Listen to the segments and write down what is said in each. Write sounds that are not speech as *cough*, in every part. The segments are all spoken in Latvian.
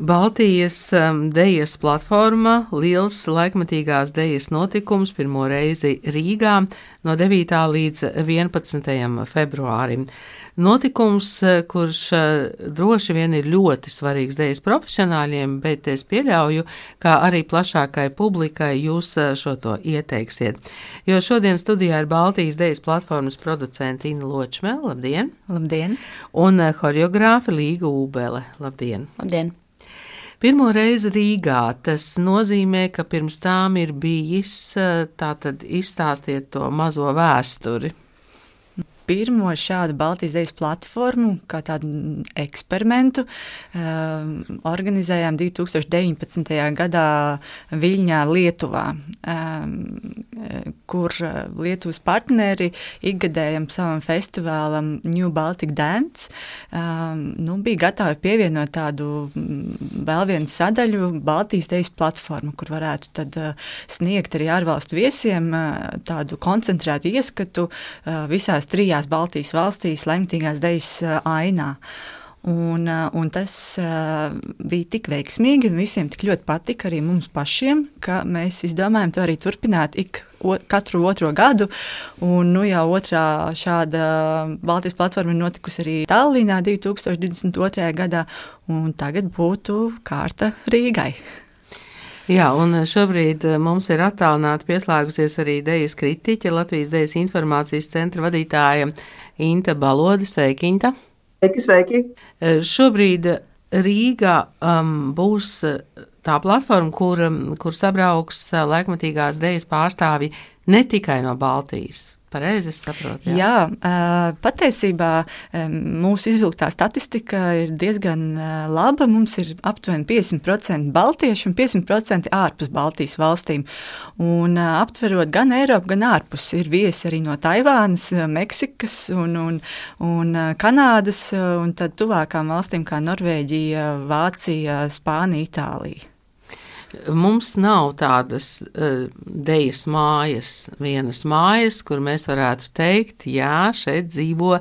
Baltijas um, dejas platforma, liels laikmatīgās dejas notikums pirmo reizi Rīgā no 9. līdz 11. februārim. Notikums, uh, kurš uh, droši vien ir ļoti svarīgs dejas profesionāļiem, bet es pieļauju, ka arī plašākai publikai jūs uh, šo to ieteiksiet. Jo šodien studijā ir Baltijas dejas platformas producenta Ina Ločmēla, labdien! Labdien! Un horeogrāfa Līga Ūbele, labdien! Labdien! Pirmo reizi Rīgā. Tas nozīmē, ka pirms tām ir bijis, tātad izstāstiet to mazo vēsturi pirmo šādu Baltijas Dienas platformu, kā tādu eksperimentu, uh, organizējām 2019. gadā Viļņā, Lietuvā, um, kur Lietuvas partneri ikgadējam savam festivālam New Baltic Dance um, nu, bija gatavi pievienot tādu vēl vienu sadaļu Baltijas Dienas platformu, kur varētu tad, uh, sniegt arī ārvalstu viesiem uh, tādu koncentrētu ieskatu uh, visās trijās trijās Baltijas valstīs lemtīgās dejas ainā. Un, un tas uh, bija tik veiksmīgi, un visiem tik ļoti patika, arī mums pašiem, ka mēs izdomājām to arī turpināt ik katru otro gadu. Un, nu, jau otrā šāda Baltijas platforma ir notikusi arī Tallinā 2022. gadā, un tagad būtu kārta Rīgai. Jā, un šobrīd eh, mums ir attālināti pieslēgusies arī Dejas kritiķe, Latvijas Dejas informācijas centra vadītāja Inta Balode. Sveiki, Inta! Sveiki, sveiki! Eh, šobrīd Rīgā um, būs eh, tā platforma, kur, kur sabrauks laikmatīgās dejas pārstāvji ne tikai no Baltijas, Pareizi saprotu. Jā, jā patiesībā mūsu izvilktā statistika ir diezgan laba. Mums ir aptuveni 50% baltiešu un 50% ārpus Baltijas valstīm. Un aptverot gan Eiropu, gan ārpus, ir viesi arī no Taivānas, Meksikas un, un, un Kanādas, un tad tuvākām valstīm kā Norvēģija, Vācija, Spānija, Itālija. Mums nav tādas uh, dejas mājas, vienas mājas, kur mēs varētu teikt, jā, šeit dzīvo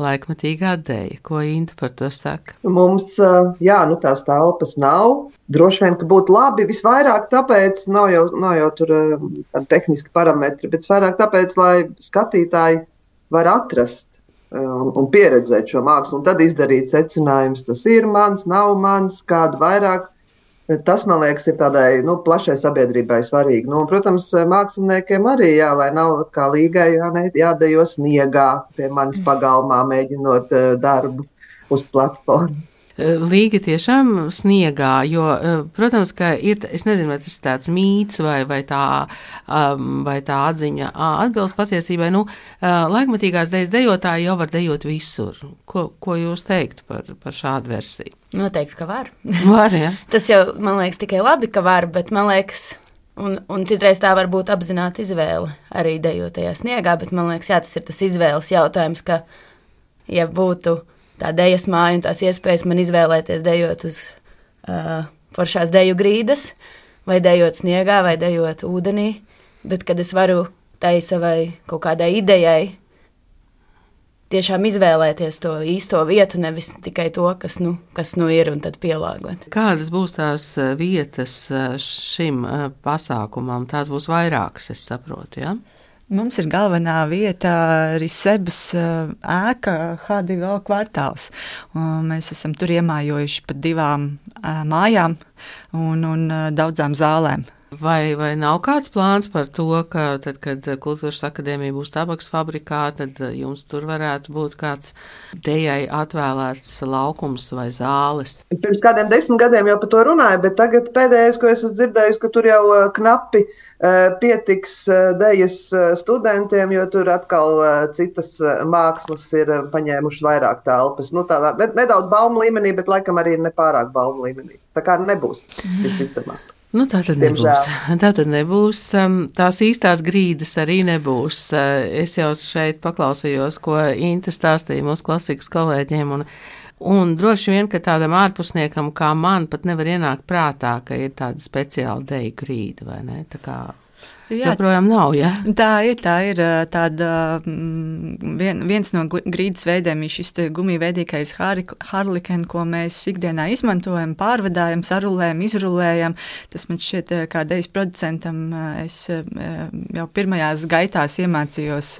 laikmatīgā dēļa. Ko Inta par to saka? Mums, uh, jā, nu tās telpas nav. Droši vien, ka būtu labi visvairāk tāpēc, nav jau, nav jau tur uh, tehniski parametri, bet vairāk tāpēc, lai skatītāji var atrast un, un pieredzēt šo mākslu, un tad izdarīt secinājumus, tas ir mans, nav mans, kādu vairāk Tas, man liekas, ir tādai nu, plašai sabiedrībai svarīgi. Nu, un, protams, māksliniekiem arī, jā, lai nav kā līgai jā, jādejo sniegā pie manis pagalmā, mēģinot uh, darbu uz platformu. Līga tiešām sniegā, jo, protams, ka ir, es nezinu, vai tas ir tāds mīts vai, vai, tā, vai tā atziņa atbilst patiesībai. Nu, laikmatīgās dejas dejotāji jau var dejot visur. Ko, ko jūs teikt par, par šādu versiju? Noteikti, ka var. *laughs* *laughs* var ja? tas jau, man liekas, tikai labi, ka var, bet man liekas, Un, un citreiz tā var būt apzināta izvēle arī dejotajā sniegā, bet man liekas, jā, tas ir tas izvēles jautājums, ka, ja būtu tā dēļas māja un tās iespējas man izvēlēties dejot uz uh, foršās deju grīdas, vai dejot sniegā, vai dejot ūdenī. Bet kad es varu tai savai kaut kādai idejai tiešām izvēlēties to īsto vietu, nevis tikai to, kas nu, kas nu ir, un tad pielāgot. Kādas būs tās vietas šim pasākumam? Tās būs vairākas, es saprotu. Ja? Mums ir galvenā vieta Risebas eh, ēka H2O kvartāls. Mēs esam tur iemājojuši pa divām eh, mājām un, un eh, daudzām zālēm. Vai, vai nav kāds plāns par to, ka tad, kad kultūras akadēmija būs tabaks fabrikā, tad jums tur varētu būt kāds dejai atvēlēts laukums vai zāles? Pirms kādiem desmit gadiem jau par to runāju, bet tagad pēdējais, ko es esmu dzirdējis, ka tur jau knapi pietiks dejas studentiem, jo tur atkal citas mākslas ir paņēmušas vairāk telpas. Nu, tādā nedaudz baumu līmenī, bet laikam arī nepārāk baumu līmenī. Tā kā nebūs, *laughs* visticamāk. Nu, tā tad nebūs. *laughs* Tā tad nebūs. Um, tās īstās grīdas arī nebūs. Uh, es jau šeit paklausījos, ko Inta stāstīja mūsu klasikas kolēģiem. Un, un droši vien, ka tādam ārpusniekam kā man pat nevar ienākt prātā, ka ir tāda speciāla deju grīda vai ne. Tā kā Jā, joprojām nav. Ja? Tā ir. Tā ir tāda, mm, vien, viens no grīdas veidiem ir šis gumija veidīgais harlikens, ko mēs ikdienā izmantojam, pārvadājam, sarulējam, izrulējam. Tas man šķiet, kā dejas producentam, es jau pirmajās gaitās iemācījos,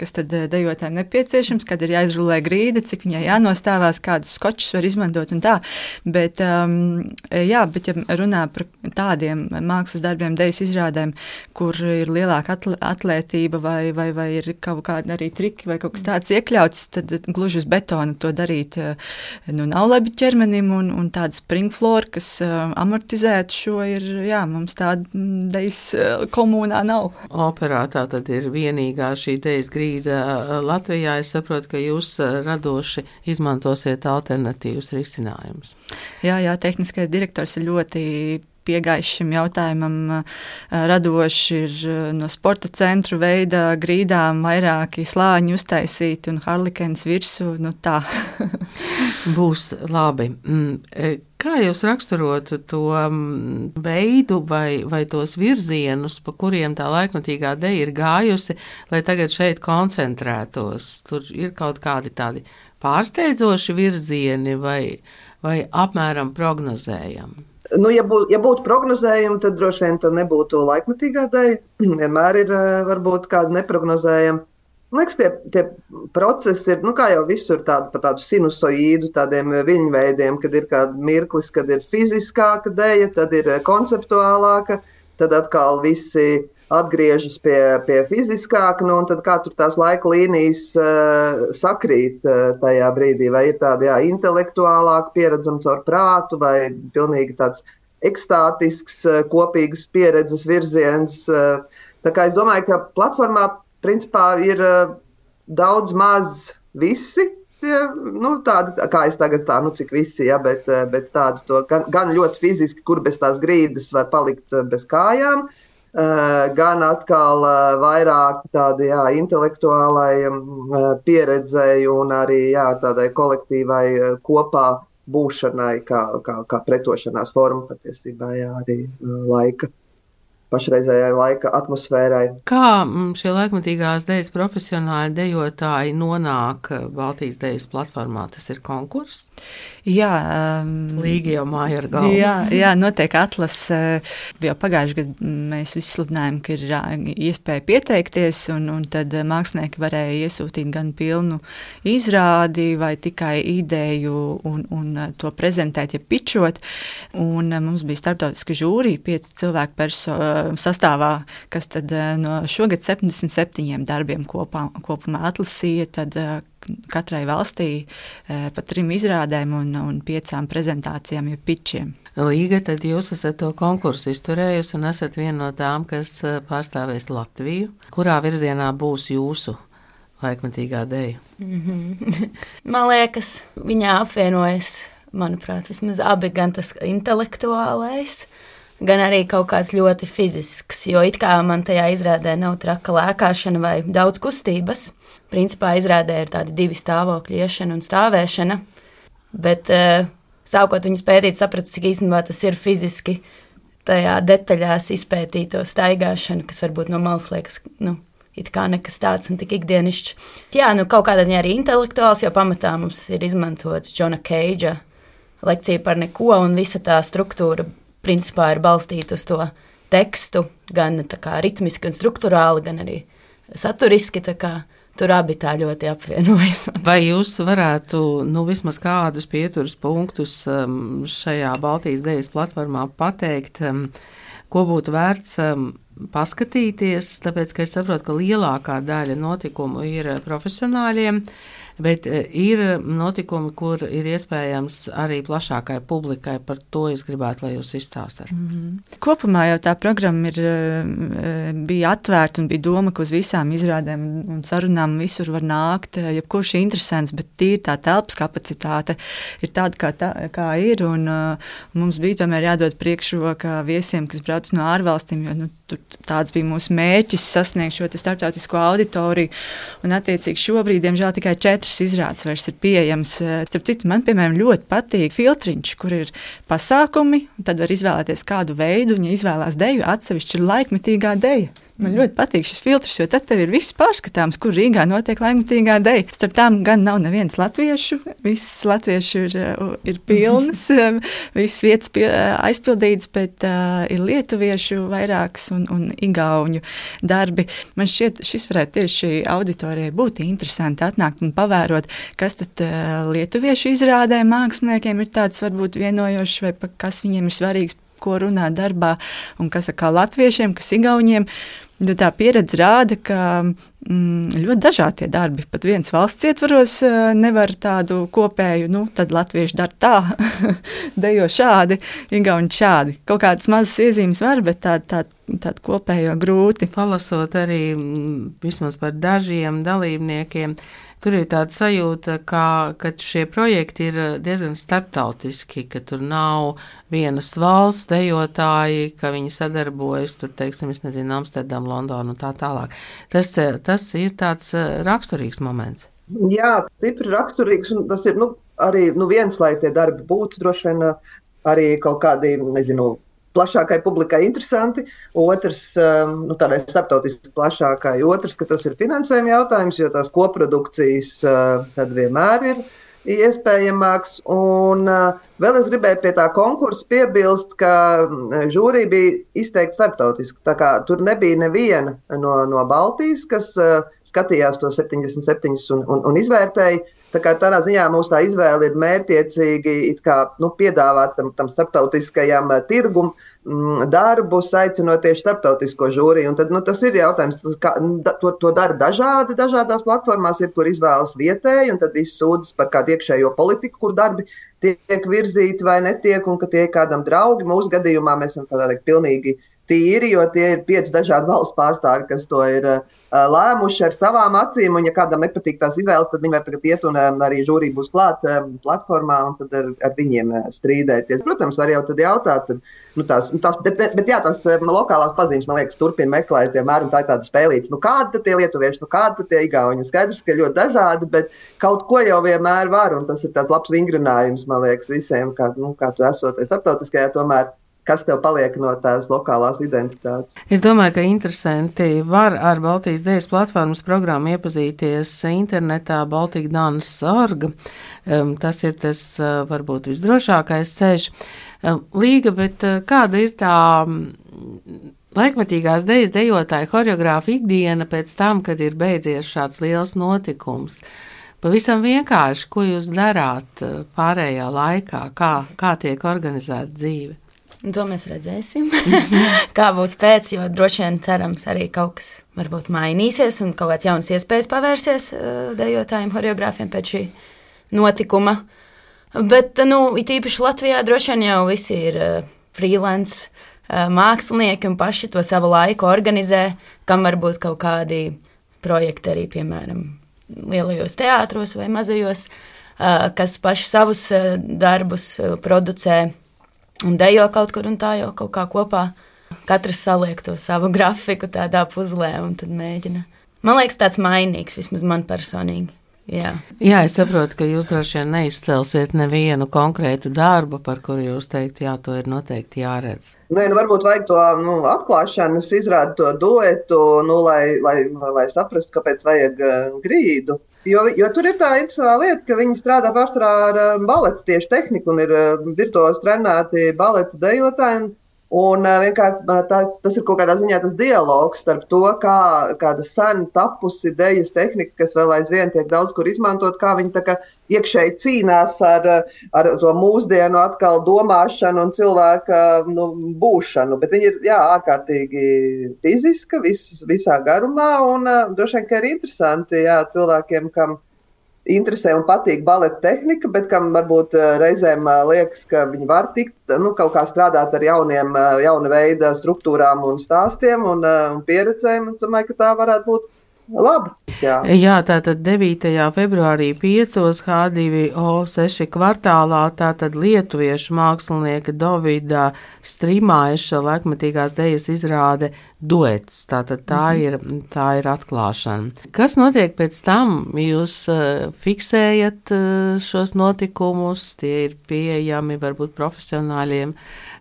kas tad dejotājiem nepieciešams, kad ir jāizrulē grīda, cik viņai jānostāvās, kādus skočus var izmantot un tā. Bet, um, jā, bet ja runā par tādiem mākslas darbiem, dejas izrādēm, kur ir lielāka atlētība vai, vai, vai ir kaut kādi arī triki vai kaut kas tāds iekļauts, tad gluži uz betona to darīt eh, nu, nav labi ķermenim un, un tāda springflora, kas uh, amortizētu šo, ir, jā, mums tāda mm, dejas uh, komunā nav. Operā tā tad ir vienīgā šī dejas grīda Latvijā. Es saprotu, ka jūs radoši izmantosiet alternatīvus risinājumus. Jā, jā, tehniskais direktors ir ļoti piegājis šim jautājumam, radoši ir no sporta centru veida grīdām vairāki slāņi uztaisīti un harlikens virsū. Nu tā. *laughs* Būs labi. Mm, e, kā jūs raksturotu to mm, veidu vai, vai tos virzienus, pa kuriem tā laikmatīgā deja ir gājusi, lai tagad šeit koncentrētos? Tur ir kaut kādi tādi pārsteidzoši virzieni vai, vai apmēram prognozējami? Nu, ja, bū, ja būtu prognozējumi, tad droši vien tā nebūtu laikmatīgā dēļ. *clears throat* Vienmēr ir eh, varbūt kāda neprognozējama. Man liekas, tie, tie procesi ir, nu, kā jau visur, tādi pa tādu sinusoīdu, tādiem viļņveidiem, kad ir kāda mirklis, kad ir fiziskāka dēļa, tad ir konceptuālāka, tad atkal visi atgriežas pie, pie fiziskāka, nu, un tad kā tur tās laika līnijas uh, sakrīt uh, tajā brīdī, vai ir tāda jā, intelektuālāka pieredzama caur prātu, vai pilnīgi tāds ekstātisks, uh, kopīgas pieredzes virziens. Uh, tā kā es domāju, ka platformā principā ir uh, daudz maz visi. Tie, nu, tādi, kā es tagad tā, nu, cik visi, ja, bet, bet tādi to gan, gan ļoti fiziski, kur bez tās grīdas var palikt bez kājām, uh, gan atkal eh, vairāk tādai jā, intelektuālai eh, pieredzei un arī jā, tādai kolektīvai kopā būšanai, kā, kā, kā pretošanās forma patiesībā jā, arī laika pašreizējai laika atmosfērai. Kā mm, šie laikmatīgās dēļas profesionāļi dejotāji nonāk Baltijas dēļas platformā? Tas ir konkurss? Jā, um, Līga jau māja ar galvu. Jā, jā notiek atlase. Jau pagājušajā gadā mēs visi sludinājām, ka ir iespēja pieteikties, un, un tad mākslinieki varēja iesūtīt gan pilnu izrādi, vai tikai ideju un, un to prezentēt, ja pičot. Un mums bija starptautiska žūrija, pieci cilvēku perso, sastāvā, kas tad no šogad 77 darbiem kopā, kopumā atlasīja. Tad, katrai valstī pa trim izrādēm un, un piecām prezentācijām, jau pičiem. Līga, tad jūs esat to konkursu izturējusi un esat viena no tām, kas pārstāvēs Latviju. Kurā virzienā būs jūsu laikmatīgā dēļa? Mm -hmm. *laughs* Man liekas, viņā apvienojas, manuprāt, vismaz abi gan tas intelektuālais, gan arī kaut kāds ļoti fizisks. Jo it kā man tajā izrādē nav traka lēkāšana vai daudz kustības. Principā izrādē ir tādi divi stāvokļi, iešana un stāvēšana. Bet, uh, sākot viņus pētīt, sapratu, cik īstenībā tas ir fiziski tajā detaļās izpētīto staigāšanu, kas varbūt no malas liekas. Nu, It kā nekas tāds un tik ikdienišķs. Jā, nu kaut kādā ziņā arī intelektuāls, jo pamatā mums ir izmantots Džona Keidža lekcija par neko, un visa tā struktūra principā ir balstīta uz to tekstu, gan ritmiski un struktūrāli, gan arī saturiski. Tur abi tā ļoti apvienojas. *laughs* Vai jūs varētu nu, vismaz kādus pieturas punktus um, šajā Baltijas dēļas platformā pateikt, um, ko būtu vērts um, paskatīties? Tāpēc, ka es saprotu, ka lielākā daļa notikumu ir profesionāļiem. Uh, Bet e, ir notikumi, kur ir iespējams arī plašākai publikai. Par to es gribētu, lai jūs izstāstāt. Mm -hmm. Kopumā jau tā programma ir, e, e, bija atvērta un bija doma, ka uz visām izrādēm un sarunām visur var nākt. Jebkurš interesants, bet tīri tā telpas kapacitāte ir tāda, kā, tā, kā ir. Un, mums bija tomēr jādod priekšroka viesiem, kas brauc no ārvalstīm, jo nu, tur, tāds bija mūsu mērķis sasniegt šo starptautisko auditoriju. Un, attiecīgi, šobrīd, diemžēl, tikai četras izrādes vairs ir pieejamas. Eh, starp citu, man, piemēram, ļoti patīk filtriņš, kur ir pasākumi, tad var izvēlēties kādu veidu, un, ja izvēlās deju, atsevišķi ir laikmetīgā deja. Man ļoti patīk šis filtrs, jo tad tev ir viss pārskatāms, kur Rīgā notiek laikmatīgā deja. Starp tām gan nav nevienas latviešu, visas latviešu ir, ir pilnas, *laughs* visas vietas pie, aizpildītas, bet uh, ir lietuviešu vairāks un, un igauņu darbi. Man šķiet, šis varētu tieši auditorijai būt interesanti atnākt un pavērot, kas tad uh, lietuviešu izrādē māksliniekiem ir tāds varbūt vienojošs vai kas viņiem ir svarīgs ko runā darbā, un kas ir kā latviešiem, kas igauniem. Nu, tā pieredze rāda, ka mm, ļoti dažādi darbi. Pat viens valsts ietvaros eh, nevar tādu kopēju, nu, tad latvieši dara tā, *laughs* dejo šādi, igauni šādi. Kaut kādas mazas iezīmes var, bet tādu tā, tā kopējo grūti. Palasot arī mm, vismaz par dažiem dalībniekiem, tur ir tāda sajūta, ka, ka šie projekti ir diezgan starptautiski, ka tur nav vienas valsts dejotāji, ka viņi sadarbojas tur, teiksim, es nezinu, Amsterdam, Londonu un tā tālāk. Tas, tas ir tāds eh, raksturīgs moments. Jā, stipri raksturīgs, un tas ir nu, arī nu, viens, lai tie darbi būtu droši vien eh, arī kaut kādi, nezinu, plašākai publikai interesanti, otrs, um, nu, tādai starptautiski plašākai, otrs, ka tas ir finansējuma jautājums, jo tās koprodukcijas uh, tad vienmēr ir iespējamāks. Un uh, vēl es gribēju pie tā konkursa piebilst, ka mm, žūrija bija izteikti starptautiski. Tur nebija neviena no, no Baltijas, kas uh, skatījās to 77 un, un, un izvērtēja. Tā kā tādā ziņā mūsu tā izvēle ir mērķiecīgi kā, nu, piedāvāt tam, tam starptautiskajam uh, tirgumam mm, darbus, aicinot tieši starptautisko žūriju. Un tad, nu, tas ir jautājums, kā, to, to dara dažādi, dažādās platformās, ir, kur izvēlas vietēji, un tad viss sūdzas par kādu iekšējo politiku, kur darbi tiek virzīti vai netiek, un ka tie ir kādam draugi. Mūsu gadījumā mēs esam tādā pilnīgi tīri, jo tie ir pieci dažādi valsts pārstāvji, kas to ir uh, lēmuši ar savām acīm. Un, ja kādam nepatīk tās izvēles, tad viņi var tagad iet un um, arī žūrī būs klāt um, platformā un tad ar, ar viņiem strīdēties. Protams, var jau tad jautāt, tad, nu, tās, nu, tās, bet, bet, bet jā, tās um, lokālās pazīmes, man liekas, turpina meklēt vienmēr, un tā ir tāda spēlīta. Nu, kādi tad tie lietuvieši, nu, kādi tad tie igauņi? Skaidrs, ka ļoti dažādi, bet kaut ko jau vienmēr var, un tas ir tāds labs vingrinājums, man liekas, visiem, kā, nu, kā tu esot starptautiskajā tomēr kas tev paliek no tās lokālās identitātes. Es domāju, ka interesanti var ar Baltijas Dienas platformas programmu iepazīties internetā Baltika Dānas orga. Um, tas ir tas uh, varbūt visdrošākais ceļš. Līga, bet uh, kāda ir tā laikmatīgās dejas dejotāja horeogrāfa ikdiena pēc tam, kad ir beidzies šāds liels notikums? Pavisam vienkārši, ko jūs darāt uh, pārējā laikā, kā, kā tiek organizēta dzīve? Un to mēs redzēsim, *laughs* kā būs pēc, jo droši vien cerams arī kaut kas varbūt mainīsies un kaut kāds jauns iespējas pavērsies uh, dejotājiem, horeogrāfiem pēc šī notikuma. Bet, nu, it īpaši Latvijā droši vien jau visi ir uh, freelance uh, mākslinieki un paši to savu laiku organizē, kam varbūt kaut kādi projekti arī, piemēram, lielajos teātros vai mazajos, kas paši savus darbus producē un dejo kaut kur un tā jau kaut kā kopā. Katrs saliek to savu *laughs* grafiku tādā puzlē un tad mēģina. Man liekas, tāds mainīgs vismaz man personīgi. Jā. jā, es saprotu, ka jūs droši vien neizcelsiet nevienu konkrētu darbu, par kuru jūs teikt, jā, to ir noteikti jāredz. Nē, nu, varbūt vajag to nu, atklāšanas, izrādīt to duetu, nu, lai, lai, lai saprastu, kāpēc vajag uh, grīdu. Jo, jo tur ir tā interesanta lieta, ka viņi strādā pārsvarā ar uh, baleta tieši tehniku un ir uh, virtuozi trenēti baleta dejotāji. Un vienkārši tas, tas ir kaut kādā ziņā tas dialogs starp to, kā kāda sen tapusi dēļas tehnika, kas vēl aizvien tiek daudz kur izmantot, kā viņi kā iekšēji cīnās ar, ar to mūsdienu atkal domāšanu un cilvēka nu, būšanu. Bet viņi ir jā, ārkārtīgi fiziska vis, visā garumā un droši vien, ka ir interesanti jā, cilvēkiem, kam ir interesē un patīk baleta tehnika, bet kam varbūt eh, reizēm eh, liekas, ka viņi var tikt, nu, kaut kā strādāt ar jauniem, eh, jauna veida struktūrām un stāstiem un, un pieredzēm. Un domāju, ka tā varētu būt labi. Jā, Jā tātad 9. februārī 5. H2O6 kvartālā tātad lietuviešu mākslinieka Dovida Strimāeša laikmetīgās dejas izrāde duets. Tātad tā ir, tā ir atklāšana. Kas notiek pēc tam? Jūs uh, fiksējat uh, šos notikumus, tie ir pieejami varbūt profesionāļiem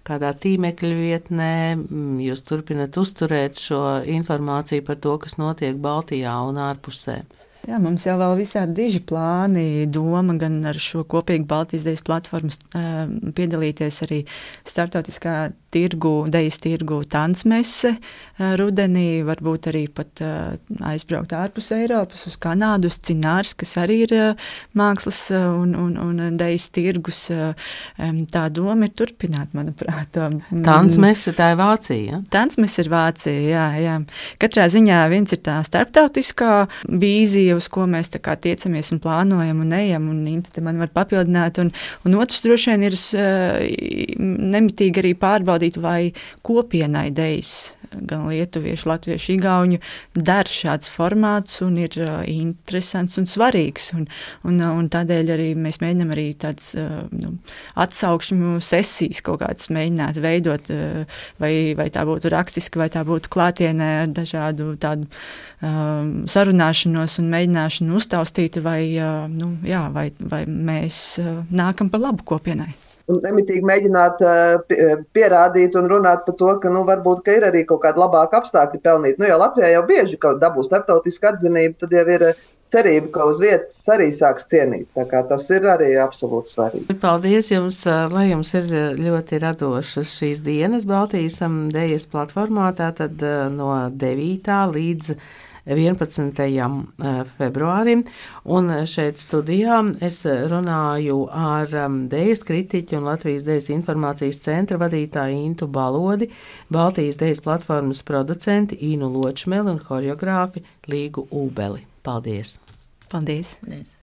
kādā tīmekļa vietnē. Mm, Jūs turpināt uzturēt šo informāciju par to, kas notiek Baltijā un ārpusē. Jā, mums jau vēl visādi diži plāni, doma gan ar šo kopīgu Baltijas dejas platformu eh, piedalīties arī starptautiskā tirgu, dejas tirgu tansmese eh, rudenī, varbūt arī pat eh, aizbraukt ārpus Eiropas uz Kanādu, uz Cinārs, kas arī ir mākslas un, un, un dejas tirgus. Tā doma ir turpināt, manuprāt. Tansmese tā ir Vācija. Ja? Tansmese ir Vācija, jā, jā. Katrā ziņā viens ir tā starptautiskā vīzija, uz ko mēs tiecamies un plānojam un ejam, un Inta man var papildināt. Un, un otrs droši vien ir nemitīgi arī pārbaudīt, vai kopienai dejas gan lietuviešu, latviešu, igauņu der šāds formāts un ir uh, interesants un svarīgs. Un, un, un tādēļ arī mēs mēģinām arī tādas uh, nu, atsaukšņu sesijas kaut kādas mēģināt veidot, uh, vai, vai tā būtu rakstiski, vai tā būtu klātienē ar dažādu tādu um, sarunāšanos un mēģināšanu uztaustīt, vai, nu, jā, vai, vai mēs nākam pa labu kopienai un nemitīgi mēģināt pierādīt un runāt par to, ka nu, varbūt ka ir arī kaut kāda labāka apstākļa pelnīt. Nu, jo Latvijā jau bieži dabū starptautisku atzinību, tad jau ir cerība, ka uz vietas arī sāks cienīt. Tas ir arī absolūti svarīgi. Paldies jums, lai jums ir ļoti radošas šīs dienas Baltijas dejas platformā, tātad no 9. līdz 11. Eh, februārim. Un šeit studijā es runāju ar um, Dēļas kritiķu un Latvijas Dēļas informācijas centra vadītāju Intu Balodi, Baltijas Dēļas platformas producenti Īnu Ločmeli un horeogrāfi Līgu Ūbeli. Paldies! Paldies! Paldies.